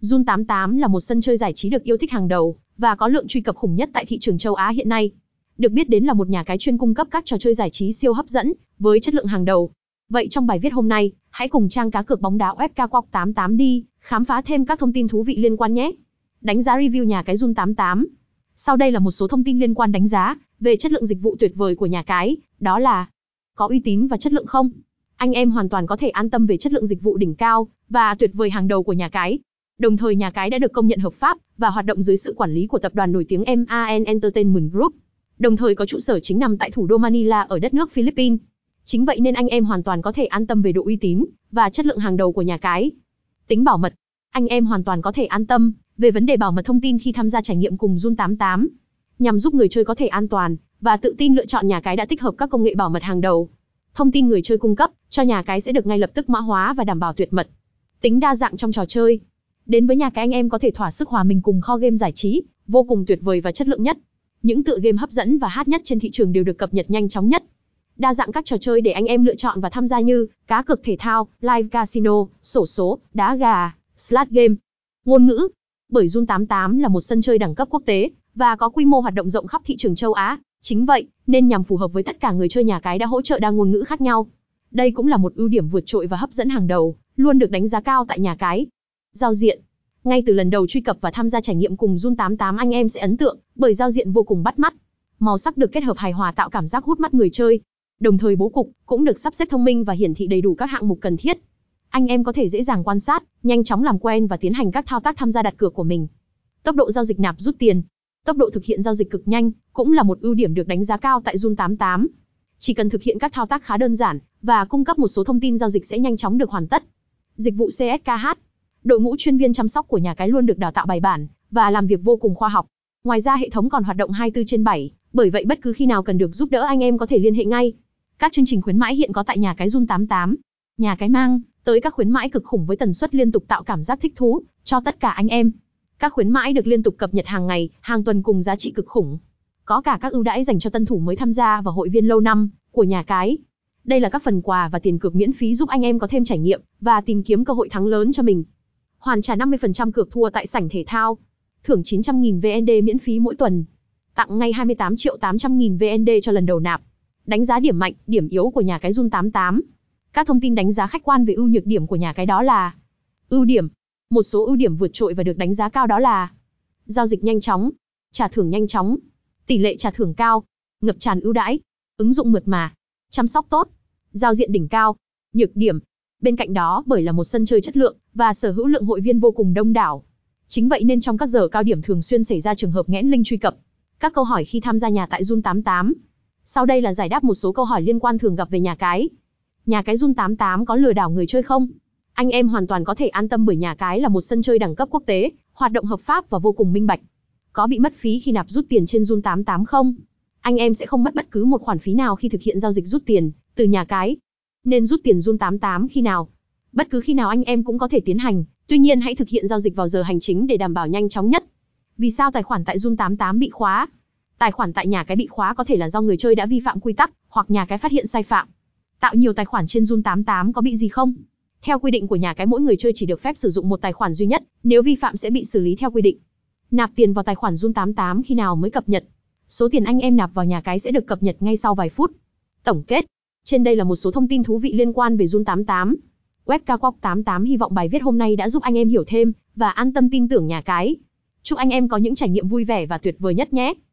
Zun 88 là một sân chơi giải trí được yêu thích hàng đầu và có lượng truy cập khủng nhất tại thị trường châu Á hiện nay. Được biết đến là một nhà cái chuyên cung cấp các trò chơi giải trí siêu hấp dẫn với chất lượng hàng đầu. Vậy trong bài viết hôm nay, hãy cùng trang cá cược bóng đá FK Quok 88 đi khám phá thêm các thông tin thú vị liên quan nhé. Đánh giá review nhà cái Zun 88. Sau đây là một số thông tin liên quan đánh giá về chất lượng dịch vụ tuyệt vời của nhà cái, đó là có uy tín và chất lượng không? Anh em hoàn toàn có thể an tâm về chất lượng dịch vụ đỉnh cao và tuyệt vời hàng đầu của nhà cái. Đồng thời nhà cái đã được công nhận hợp pháp và hoạt động dưới sự quản lý của tập đoàn nổi tiếng MAN Entertainment Group. Đồng thời có trụ sở chính nằm tại thủ đô Manila ở đất nước Philippines. Chính vậy nên anh em hoàn toàn có thể an tâm về độ uy tín và chất lượng hàng đầu của nhà cái. Tính bảo mật, anh em hoàn toàn có thể an tâm về vấn đề bảo mật thông tin khi tham gia trải nghiệm cùng Zun 88, nhằm giúp người chơi có thể an toàn và tự tin lựa chọn nhà cái đã tích hợp các công nghệ bảo mật hàng đầu. Thông tin người chơi cung cấp cho nhà cái sẽ được ngay lập tức mã hóa và đảm bảo tuyệt mật. Tính đa dạng trong trò chơi. Đến với nhà cái anh em có thể thỏa sức hòa mình cùng kho game giải trí, vô cùng tuyệt vời và chất lượng nhất. Những tựa game hấp dẫn và hát nhất trên thị trường đều được cập nhật nhanh chóng nhất. Đa dạng các trò chơi để anh em lựa chọn và tham gia như cá cược thể thao, live casino, sổ số, đá gà, slot game. Ngôn ngữ. Bởi Zun 88 là một sân chơi đẳng cấp quốc tế và có quy mô hoạt động rộng khắp thị trường châu Á. Chính vậy, nên nhằm phù hợp với tất cả người chơi nhà cái đã hỗ trợ đa ngôn ngữ khác nhau. Đây cũng là một ưu điểm vượt trội và hấp dẫn hàng đầu, luôn được đánh giá cao tại nhà cái. Giao diện. Ngay từ lần đầu truy cập và tham gia trải nghiệm cùng Jun88, anh em sẽ ấn tượng bởi giao diện vô cùng bắt mắt. Màu sắc được kết hợp hài hòa tạo cảm giác hút mắt người chơi. Đồng thời bố cục cũng được sắp xếp thông minh và hiển thị đầy đủ các hạng mục cần thiết. Anh em có thể dễ dàng quan sát, nhanh chóng làm quen và tiến hành các thao tác tham gia đặt cược của mình. Tốc độ giao dịch nạp rút tiền, tốc độ thực hiện giao dịch cực nhanh, cũng là một ưu điểm được đánh giá cao tại Jun88. Chỉ cần thực hiện các thao tác khá đơn giản và cung cấp một số thông tin giao dịch sẽ nhanh chóng được hoàn tất. Dịch vụ CSKH Đội ngũ chuyên viên chăm sóc của nhà cái luôn được đào tạo bài bản và làm việc vô cùng khoa học. Ngoài ra hệ thống còn hoạt động 24 trên 7, bởi vậy bất cứ khi nào cần được giúp đỡ anh em có thể liên hệ ngay. Các chương trình khuyến mãi hiện có tại nhà cái Zun 88. Nhà cái mang tới các khuyến mãi cực khủng với tần suất liên tục tạo cảm giác thích thú cho tất cả anh em. Các khuyến mãi được liên tục cập nhật hàng ngày, hàng tuần cùng giá trị cực khủng. Có cả các ưu đãi dành cho tân thủ mới tham gia và hội viên lâu năm của nhà cái. Đây là các phần quà và tiền cược miễn phí giúp anh em có thêm trải nghiệm và tìm kiếm cơ hội thắng lớn cho mình. Hoàn trả 50% cược thua tại sảnh thể thao. Thưởng 900.000 VND miễn phí mỗi tuần. Tặng ngay 28 triệu 800.000 VND cho lần đầu nạp. Đánh giá điểm mạnh, điểm yếu của nhà cái Jun88. Các thông tin đánh giá khách quan về ưu nhược điểm của nhà cái đó là Ưu điểm, một số ưu điểm vượt trội và được đánh giá cao đó là giao dịch nhanh chóng, trả thưởng nhanh chóng, tỷ lệ trả thưởng cao, ngập tràn ưu đãi, ứng dụng mượt mà, chăm sóc tốt, giao diện đỉnh cao. Nhược điểm, bên cạnh đó bởi là một sân chơi chất lượng và sở hữu lượng hội viên vô cùng đông đảo. Chính vậy nên trong các giờ cao điểm thường xuyên xảy ra trường hợp nghẽn link truy cập. Các câu hỏi khi tham gia nhà tại Zun 88. Sau đây là giải đáp một số câu hỏi liên quan thường gặp về nhà cái. Nhà cái Zun 88 có lừa đảo người chơi không? Anh em hoàn toàn có thể an tâm bởi nhà cái là một sân chơi đẳng cấp quốc tế, hoạt động hợp pháp và vô cùng minh bạch. Có bị mất phí khi nạp rút tiền trên Zun 88 không? Anh em sẽ không mất bất cứ một khoản phí nào khi thực hiện giao dịch rút tiền từ nhà cái. Nên rút tiền run 88 khi nào? Bất cứ khi nào anh em cũng có thể tiến hành, tuy nhiên hãy thực hiện giao dịch vào giờ hành chính để đảm bảo nhanh chóng nhất. Vì sao tài khoản tại Zun 88 bị khóa? Tài khoản tại nhà cái bị khóa có thể là do người chơi đã vi phạm quy tắc, hoặc nhà cái phát hiện sai phạm. Tạo nhiều tài khoản trên Zun 88 có bị gì không? Theo quy định của nhà cái mỗi người chơi chỉ được phép sử dụng một tài khoản duy nhất, nếu vi phạm sẽ bị xử lý theo quy định. Nạp tiền vào tài khoản Zoom 88 khi nào mới cập nhật? Số tiền anh em nạp vào nhà cái sẽ được cập nhật ngay sau vài phút. Tổng kết. Trên đây là một số thông tin thú vị liên quan về Jun 88. Webcawok 88 hy vọng bài viết hôm nay đã giúp anh em hiểu thêm và an tâm tin tưởng nhà cái. Chúc anh em có những trải nghiệm vui vẻ và tuyệt vời nhất nhé.